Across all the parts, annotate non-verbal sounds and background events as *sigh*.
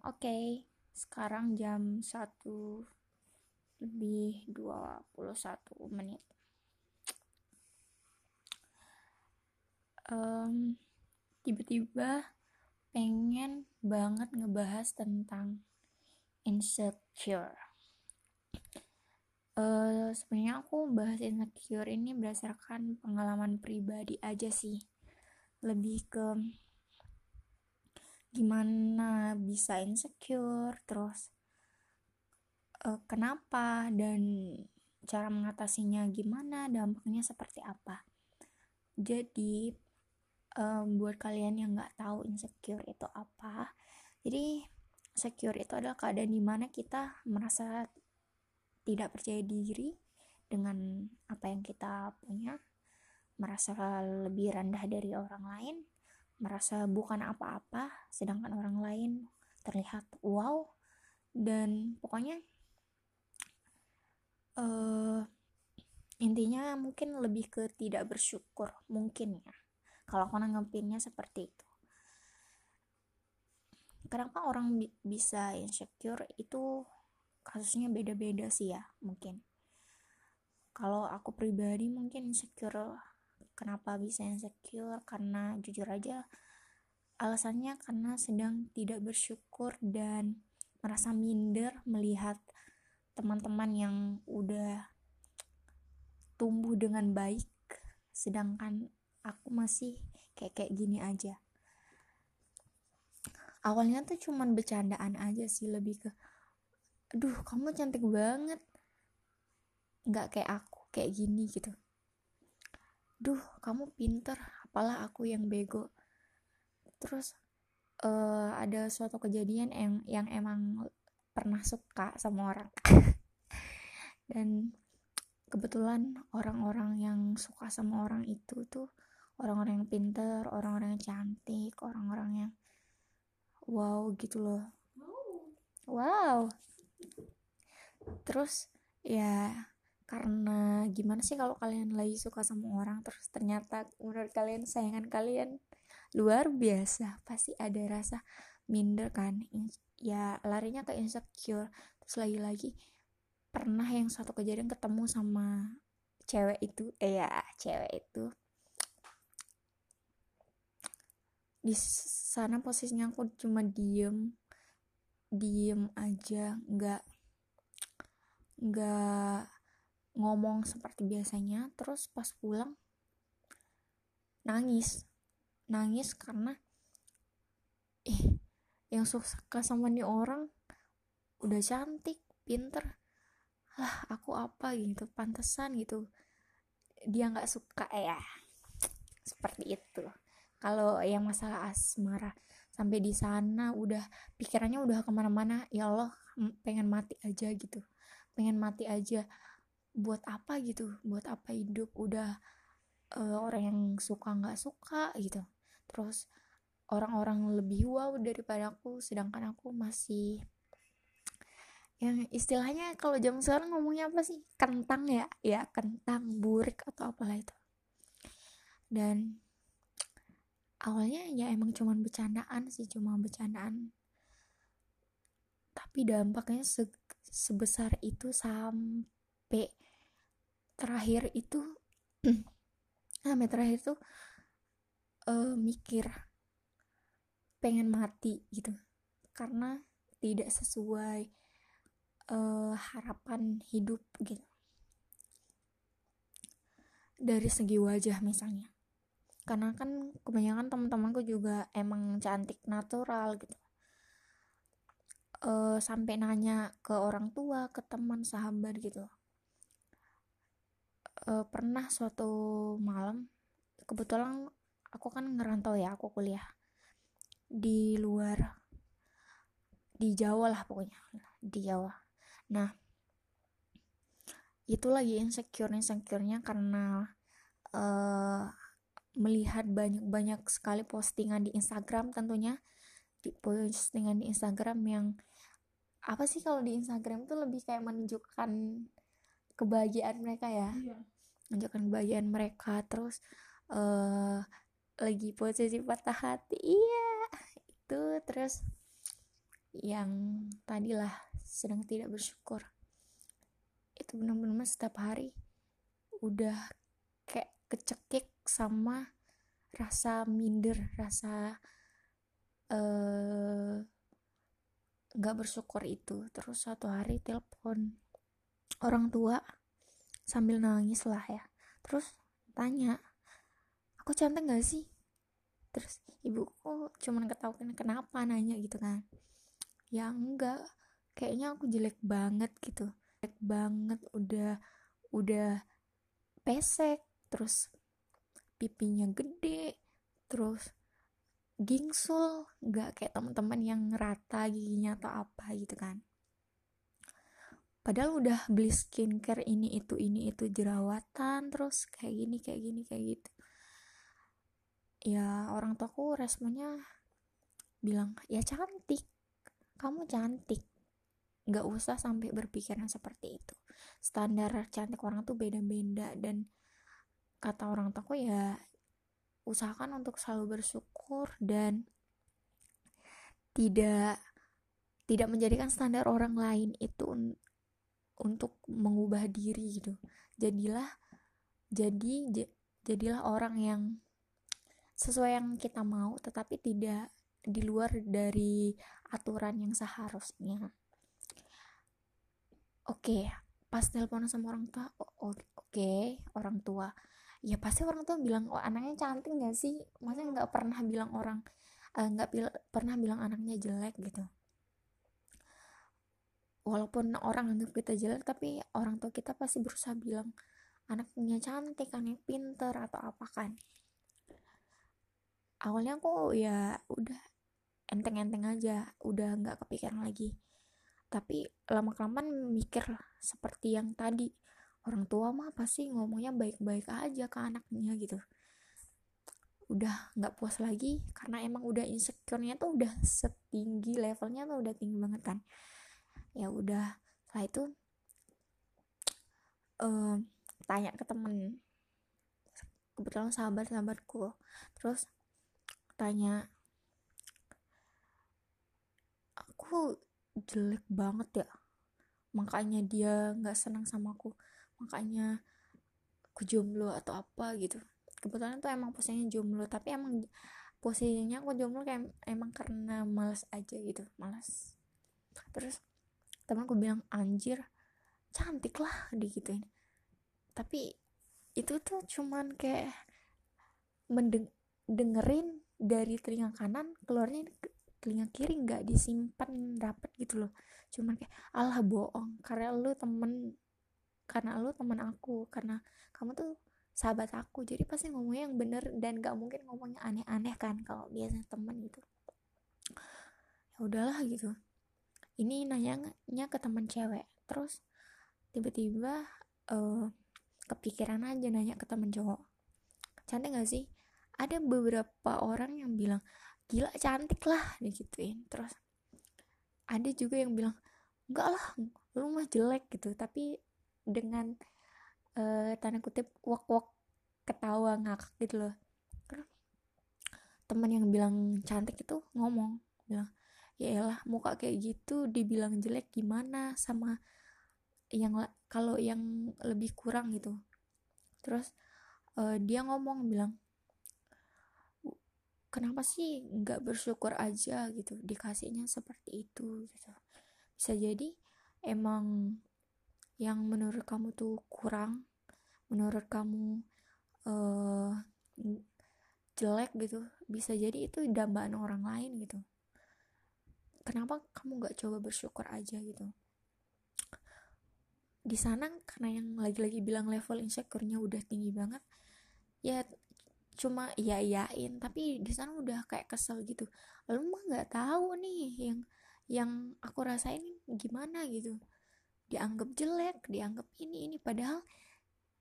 oke okay. sekarang jam 1 lebih 21 menit um, tiba-tiba pengen banget ngebahas tentang insecure uh, sebenarnya aku bahas insecure ini berdasarkan pengalaman pribadi aja sih lebih ke gimana bisa insecure terus uh, kenapa dan cara mengatasinya gimana dampaknya seperti apa. Jadi um, buat kalian yang nggak tahu insecure itu apa jadi secure itu adalah keadaan di mana kita merasa tidak percaya diri dengan apa yang kita punya merasa lebih rendah dari orang lain merasa bukan apa-apa sedangkan orang lain terlihat wow dan pokoknya uh, intinya mungkin lebih ke tidak bersyukur mungkin ya. Kalau aku nanggepinnya seperti itu. Kenapa orang bi bisa insecure? Itu kasusnya beda-beda sih ya mungkin. Kalau aku pribadi mungkin insecure Kenapa bisa insecure? Karena jujur aja alasannya karena sedang tidak bersyukur dan merasa minder melihat teman-teman yang udah tumbuh dengan baik. Sedangkan aku masih kayak kayak gini aja. Awalnya tuh cuman bercandaan aja sih lebih ke aduh kamu cantik banget. Nggak kayak aku kayak gini gitu duh kamu pinter apalah aku yang bego. Terus uh, ada suatu kejadian yang yang emang pernah suka sama orang. *laughs* Dan kebetulan orang-orang yang suka sama orang itu tuh orang-orang yang pinter orang-orang yang cantik orang-orang yang wow gitu loh. Wow. Terus ya karena gimana sih kalau kalian lagi suka sama orang terus ternyata menurut kalian sayangan kalian luar biasa pasti ada rasa minder kan? Ya larinya ke insecure. Terus lagi-lagi pernah yang satu kejadian ketemu sama cewek itu eh ya cewek itu. Di sana posisinya aku cuma diem diem aja nggak nggak ngomong seperti biasanya terus pas pulang nangis. Nangis karena eh yang suka sama nih orang udah cantik pinter. Lah aku apa gitu pantesan gitu. Dia nggak suka ya seperti itu. Kalau yang masalah asmara sampai di sana udah pikirannya udah ke mana-mana ya Allah pengen mati aja gitu. Pengen mati aja buat apa gitu buat apa hidup udah uh, orang yang suka nggak suka gitu. Terus orang-orang lebih wow daripada aku sedangkan aku masih yang istilahnya kalau jam sekarang ngomongnya apa sih? Kentang ya? Ya kentang burik atau apalah itu. Dan awalnya ya emang cuman bercandaan sih cuma bercandaan. Tapi dampaknya se sebesar itu sampai terakhir itu *clears throat* sampai terakhir tuh uh, mikir pengen mati gitu. Karena tidak sesuai uh, harapan hidup gitu. Dari segi wajah misalnya. Karena kan kebanyakan teman-temanku juga emang cantik natural gitu. Uh, sampai nanya ke orang tua ke teman sahabat gitu uh, pernah suatu malam kebetulan aku kan ngerantau ya aku kuliah di luar di Jawa lah pokoknya di Jawa. Nah itu lagi insecure insecurenya karena uh, melihat banyak-banyak sekali postingan di Instagram tentunya di postingan di Instagram yang apa sih kalau di Instagram tuh lebih kayak menunjukkan kebahagiaan mereka ya. Iya. menunjukkan kebahagiaan mereka terus uh, lagi posisi patah hati iya itu terus yang tadilah sedang tidak bersyukur. Itu benar-benar setiap hari udah kayak kecekik sama rasa minder rasa eh, nggak uh, bersyukur itu. Terus suatu hari telepon orang tua sambil nangis lah ya. Terus tanya aku cantik gak sih? Terus ibuku cuman ketahuan kenapa? nanya gitu kan. Ya enggak kayaknya aku jelek banget gitu. Jelek banget udah udah pesek terus pipinya gede terus gingsul nggak kayak teman-teman yang rata giginya atau apa gitu kan padahal udah beli skincare ini itu ini itu jerawatan terus kayak gini kayak gini kayak gitu. Ya orang tuaku responnya bilang ya cantik kamu cantik. Nggak usah sampai berpikiran seperti itu. Standar cantik orang tuh beda-beda dan kata orang tuaku ya usahakan untuk selalu bersyukur dan tidak tidak menjadikan standar orang lain itu untuk mengubah diri gitu. Jadilah jadi jadilah orang yang sesuai yang kita mau tetapi tidak di luar dari aturan yang seharusnya. Oke okay, pas telepon sama orang tua oke okay, orang tua. Ya pasti orang tua bilang oh anaknya cantik gak sih? Maksudnya nggak pernah bilang orang eh, nggak uh, pernah bilang anaknya jelek gitu walaupun orang anggap kita jelek tapi orang tua kita pasti berusaha bilang anaknya cantik anaknya pinter atau apa kan. Awalnya aku ya udah enteng-enteng aja udah nggak kepikiran lagi. Tapi lama kelamaan mikir seperti yang tadi orang tua mah pasti ngomongnya baik-baik aja ke anaknya gitu. Udah nggak puas lagi karena emang udah insecure-nya tuh udah setinggi levelnya tuh udah tinggi banget kan ya udah setelah itu uh, tanya ke temen. Kebetulan sahabat sahabatku terus tanya aku jelek banget ya? Makanya dia nggak senang sama aku. Makanya aku jomblo atau apa gitu. Kebetulan tuh emang posisinya jomblo tapi emang posisinya aku jomblo kayak emang karena malas aja gitu malas terus temanku bilang anjir cantik lah digituin. Tapi itu tuh cuman kayak mendeng dengerin dari telinga kanan keluarnya telinga kiri nggak disimpan rapat gitu loh. Cuman kayak Allah bohong karena lu temen karena lu temen aku karena kamu tuh sahabat aku. Jadi pasti ngomongnya yang bener dan gak mungkin ngomongnya aneh-aneh kan kalau biasanya temen gitu. Ya udahlah gitu ini nanyanya ke temen cewek. Terus tiba-tiba uh, kepikiran aja nanya ke temen cowok. Cantik gak sih? Ada beberapa orang yang bilang gila cantik lah digituin. Terus ada juga yang bilang enggak lah lu mah jelek gitu. Tapi dengan uh, tanda kutip wak wak ketawa ngakak gitu loh. Teman yang bilang cantik itu ngomong bilang ya elah muka kayak gitu dibilang jelek gimana sama yang kalau yang lebih kurang gitu. Terus uh, dia ngomong bilang kenapa sih nggak bersyukur aja gitu dikasihnya seperti itu gitu? Bisa jadi emang yang menurut kamu tuh kurang menurut kamu uh, jelek gitu. Bisa jadi itu dambaan orang lain gitu kenapa kamu nggak coba bersyukur aja gitu? Di sana karena yang lagi-lagi bilang level insecure-nya udah tinggi banget ya cuma iya iyain tapi di sana udah kayak kesel gitu. Lu mah nggak tahu nih yang yang aku rasain gimana gitu. Dianggap jelek dianggap ini ini. Padahal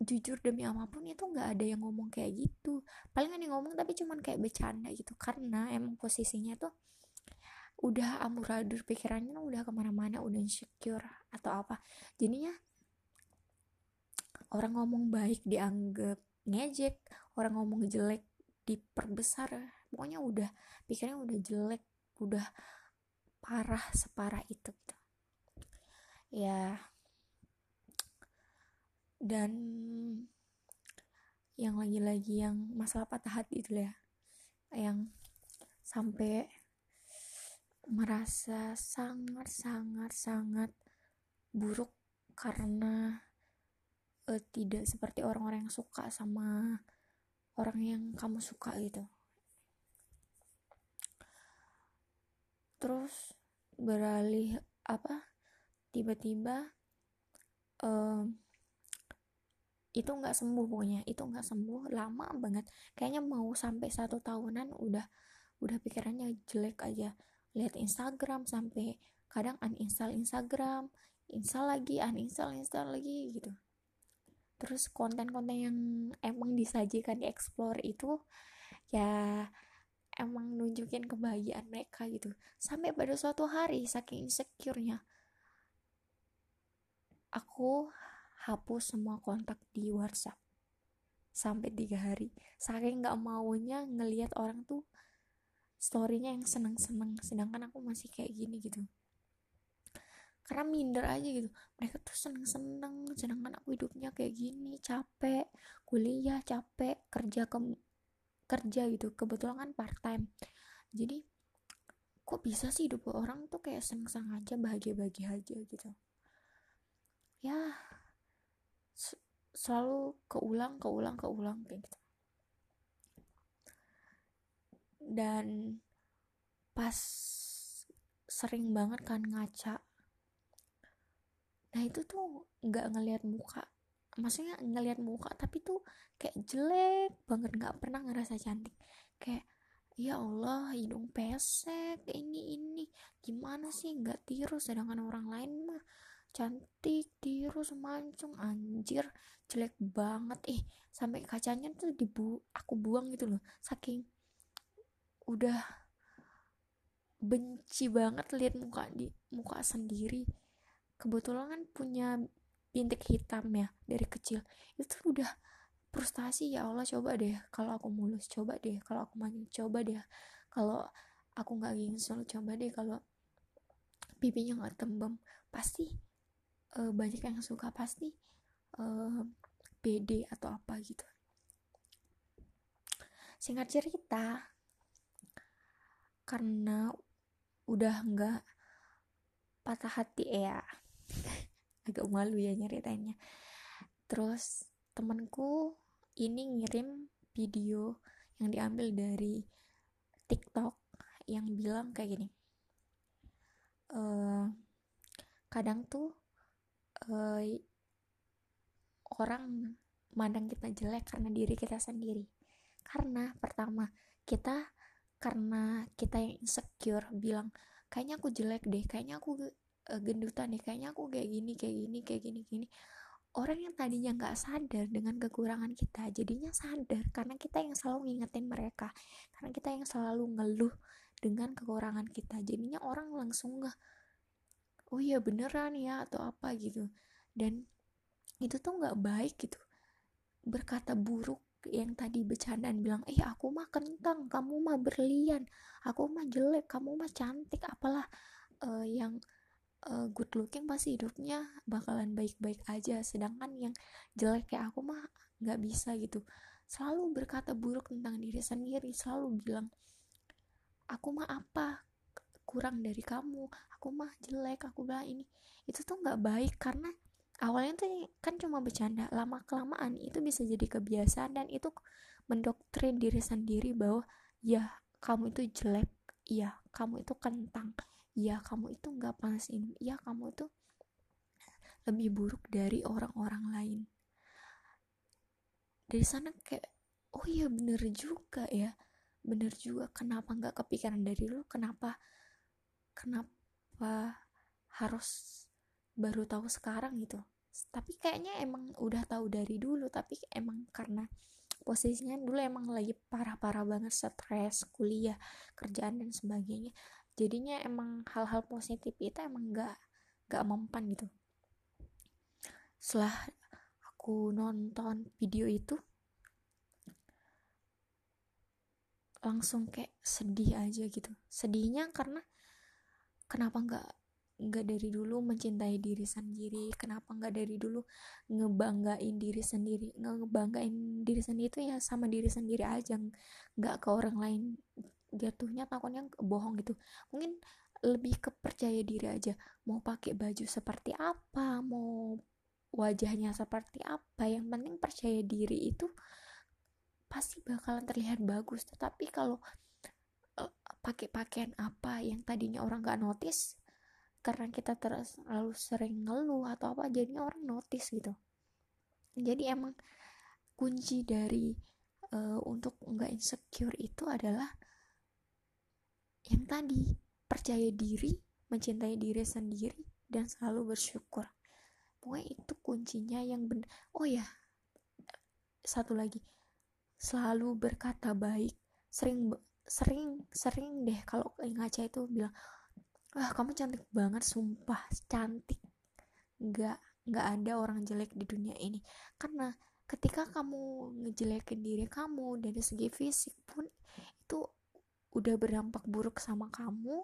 jujur demi apa pun itu nggak ada yang ngomong kayak gitu. Paling yang ngomong tapi cuman kayak bercanda gitu. Karena emang posisinya tuh udah amburadul pikirannya udah ke mana-mana udah insecure atau apa. Jadinya orang ngomong baik dianggap ngejek orang ngomong jelek diperbesar. Pokoknya udah pikirnya udah jelek udah parah separah itu gitu. Ya. Dan yang lagi-lagi yang masalah patah hati itu ya. Yang sampai merasa sangat sangat sangat buruk karena uh, tidak seperti orang-orang yang suka sama orang yang kamu suka gitu. Terus beralih apa tiba-tiba um, itu nggak sembuh pokoknya itu nggak sembuh lama banget. Kayaknya mau sampai satu tahunan udah udah pikirannya jelek aja lihat Instagram sampai kadang uninstall Instagram install lagi uninstall install lagi gitu. Terus konten-konten yang emang disajikan di explore itu ya emang nunjukin kebahagiaan mereka gitu. Sampai pada suatu hari saking insecure-nya aku hapus semua kontak di WhatsApp. Sampai tiga hari. Saking nggak maunya ngelihat orang tuh storynya yang seneng-seneng sedangkan aku masih kayak gini gitu. Karena minder aja gitu. Mereka tuh seneng-seneng sedangkan aku hidupnya kayak gini capek kuliah capek kerja ke kerja gitu. Kebetulan kan part time jadi kok bisa sih hidup orang tuh kayak seneng-seneng aja bahagia-bahagia aja gitu? Ya selalu keulang keulang keulang kayak gitu dan pas sering banget kan ngaca. Nah itu tuh nggak ngelihat muka. Maksudnya ngelihat muka tapi tuh kayak jelek banget nggak pernah ngerasa cantik. Kayak ya Allah hidung pesek ini ini. Gimana sih? Nggak tiru. Sedangkan orang lain mah cantik tirus mancung anjir jelek banget. Eh sampai kacanya tuh dibu aku buang gitu loh. Saking udah benci banget lihat muka di muka sendiri. Kebetulan kan punya bintik hitam ya dari kecil. Itu udah frustasi ya Allah coba deh kalau aku mulus coba deh kalau aku mancung coba deh. Kalau aku nggak gingsel coba deh kalau pipinya nggak tembem. Pasti uh, banyak yang suka pasti uh, pede atau apa gitu. Singkat cerita karena udah nggak patah hati ya. *laughs* Agak malu ya nyeritainnya. Terus temanku ini ngirim video yang diambil dari TikTok yang bilang kayak gini uh, kadang tuh uh, orang mandang kita jelek karena diri kita sendiri. Karena pertama kita karena kita yang insecure bilang kayaknya aku jelek deh kayaknya aku uh, gendutan deh kayaknya aku kayak gini kayak gini kayak gini gini. Orang yang tadinya nggak sadar dengan kekurangan kita jadinya sadar karena kita yang selalu ngingetin mereka karena kita yang selalu ngeluh dengan kekurangan kita. Jadinya orang langsung nggak oh iya beneran ya? atau apa gitu. Dan itu tuh nggak baik gitu. Berkata buruk yang tadi bercandaan bilang eh aku mah kentang kamu mah berlian aku mah jelek kamu mah cantik. Apalah uh, yang uh, good looking pasti hidupnya bakalan baik-baik aja sedangkan yang jelek kayak aku mah nggak bisa gitu. Selalu berkata buruk tentang diri sendiri selalu bilang aku mah apa? Kurang dari kamu aku mah jelek aku bilang ini. Itu tuh nggak baik karena awalnya tuh kan cuma bercanda lama kelamaan itu bisa jadi kebiasaan dan itu mendoktrin diri sendiri bahwa ya kamu itu jelek ya kamu itu kentang ya kamu itu nggak panas ini ya kamu itu lebih buruk dari orang-orang lain. Dari sana kayak oh iya bener juga ya bener juga kenapa nggak kepikiran dari lo? Kenapa kenapa harus baru tahu sekarang gitu. Tapi kayaknya emang udah tahu dari dulu tapi emang karena posisinya dulu emang lagi parah-parah banget stres kuliah kerjaan dan sebagainya. Jadinya emang hal-hal positif itu emang gak gak mempan gitu. Setelah aku nonton video itu langsung kayak sedih aja gitu. Sedihnya karena kenapa nggak nggak dari dulu mencintai diri sendiri? Kenapa nggak dari dulu ngebanggain diri sendiri? Ngebanggain diri sendiri itu ya sama diri sendiri aja nggak ke orang lain. Jatuhnya takutnya bohong gitu. Mungkin lebih ke percaya diri aja. Mau pakai baju seperti apa? Mau wajahnya seperti apa? Yang penting percaya diri itu pasti bakalan terlihat bagus. Tetapi kalau uh, pakai pakaian apa yang tadinya orang nggak notice karena kita terlalu sering ngeluh atau apa jadinya orang notice gitu. Jadi emang kunci dari uh, untuk nggak insecure itu adalah yang tadi percaya diri mencintai diri sendiri dan selalu bersyukur. Pokoknya itu kuncinya yang benar oh ya satu lagi selalu berkata baik. Sering sering sering deh kalau ngaca itu bilang ah kamu cantik banget sumpah. Cantik. Nggak nggak ada orang jelek di dunia ini. Karena ketika kamu ngejelekin diri kamu dari segi fisik pun itu udah berdampak buruk sama kamu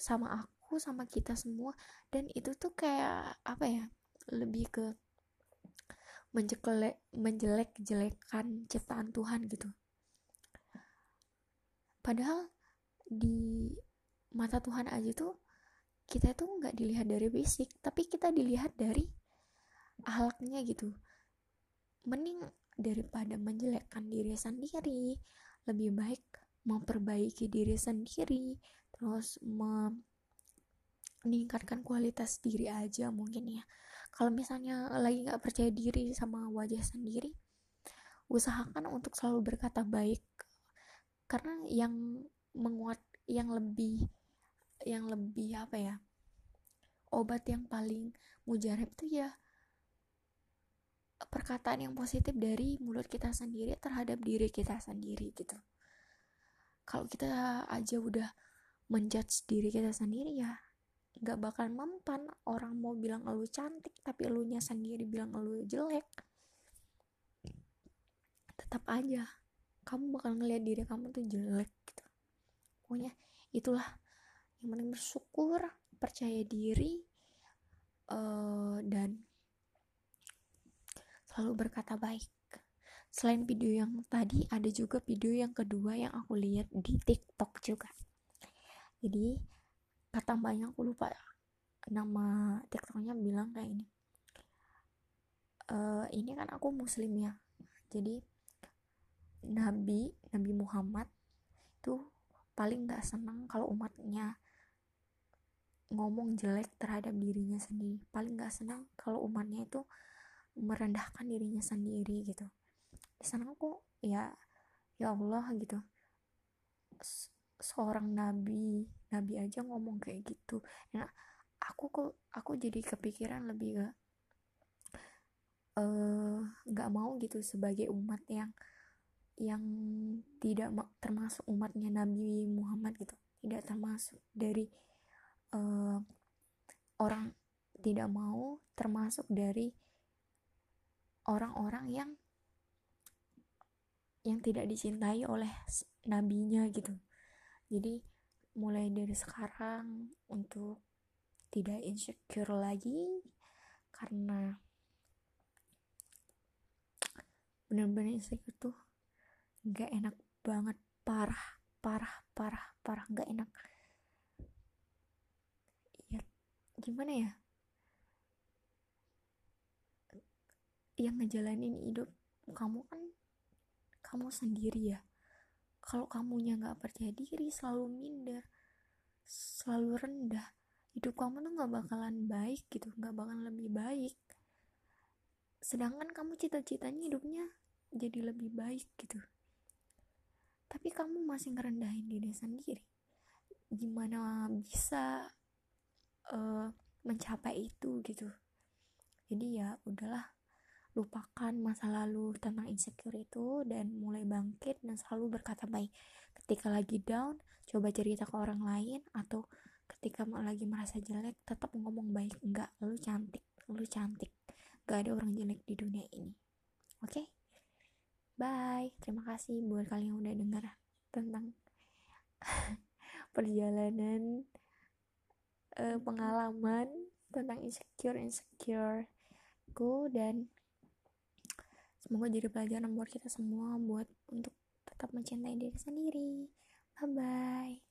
sama aku sama kita semua. Dan itu tuh kayak apa ya lebih ke menjelek menjelek jelekan ciptaan Tuhan gitu. Padahal di mata Tuhan aja tuh kita tuh nggak dilihat dari fisik tapi kita dilihat dari ahlaknya gitu. Mending daripada menjelekkan diri sendiri lebih baik memperbaiki diri sendiri terus meningkatkan kualitas diri aja mungkin ya. Kalau misalnya lagi nggak percaya diri sama wajah sendiri usahakan untuk selalu berkata baik. Karena yang menguat yang lebih yang lebih apa ya obat yang paling mujarab tuh ya perkataan yang positif dari mulut kita sendiri terhadap diri kita sendiri gitu. Kalau kita aja udah menjudge diri kita sendiri ya nggak bakal mempan orang mau bilang lu cantik tapi lu nya sendiri bilang lu jelek. Tetap aja kamu bakal ngeliat diri kamu tuh jelek gitu. Pokoknya itulah yang penting bersyukur percaya diri uh, dan selalu berkata baik. Selain video yang tadi ada juga video yang kedua yang aku lihat di TikTok juga. Jadi kata mbaknya aku lupa nama TikToknya bilang kayak ini. Uh, ini kan aku muslim ya. Jadi Nabi Nabi Muhammad itu paling nggak senang kalau umatnya ngomong jelek terhadap dirinya sendiri. Paling nggak senang kalau umatnya itu merendahkan dirinya sendiri gitu. Di sana aku ya ya Allah gitu. Seorang nabi nabi aja ngomong kayak gitu. Nah aku kok aku jadi kepikiran lebih ke eh, nggak uh, mau gitu sebagai umat yang yang tidak termasuk umatnya Nabi Muhammad gitu. Tidak termasuk dari uh, orang tidak mau termasuk dari orang-orang yang yang tidak dicintai oleh nabinya gitu. Jadi mulai dari sekarang untuk tidak insecure lagi karena bener-bener insecure tuh gak enak banget parah parah parah parah gak enak ya gimana ya? Yang ngejalanin hidup kamu kan kamu sendiri ya. Kalau kamunya nggak percaya diri selalu minder selalu rendah hidup kamu tuh nggak bakalan baik gitu nggak bakalan lebih baik. Sedangkan kamu cita-citanya hidupnya jadi lebih baik gitu. Tapi kamu masih ngerendahin diri sendiri. Gimana bisa uh, mencapai itu gitu. Jadi ya udahlah lupakan masa lalu tentang insecure itu dan mulai bangkit dan selalu berkata baik. Ketika lagi down coba cerita ke orang lain atau ketika lagi merasa jelek tetap ngomong baik. Enggak lu cantik lu cantik. Gak ada orang jelek di dunia ini. Oke? Okay? bye. Terima kasih buat kalian yang udah dengar tentang *laughs* perjalanan uh, pengalaman tentang insecure insecure ku dan semoga jadi pelajaran buat kita semua buat untuk tetap mencintai diri sendiri. Bye bye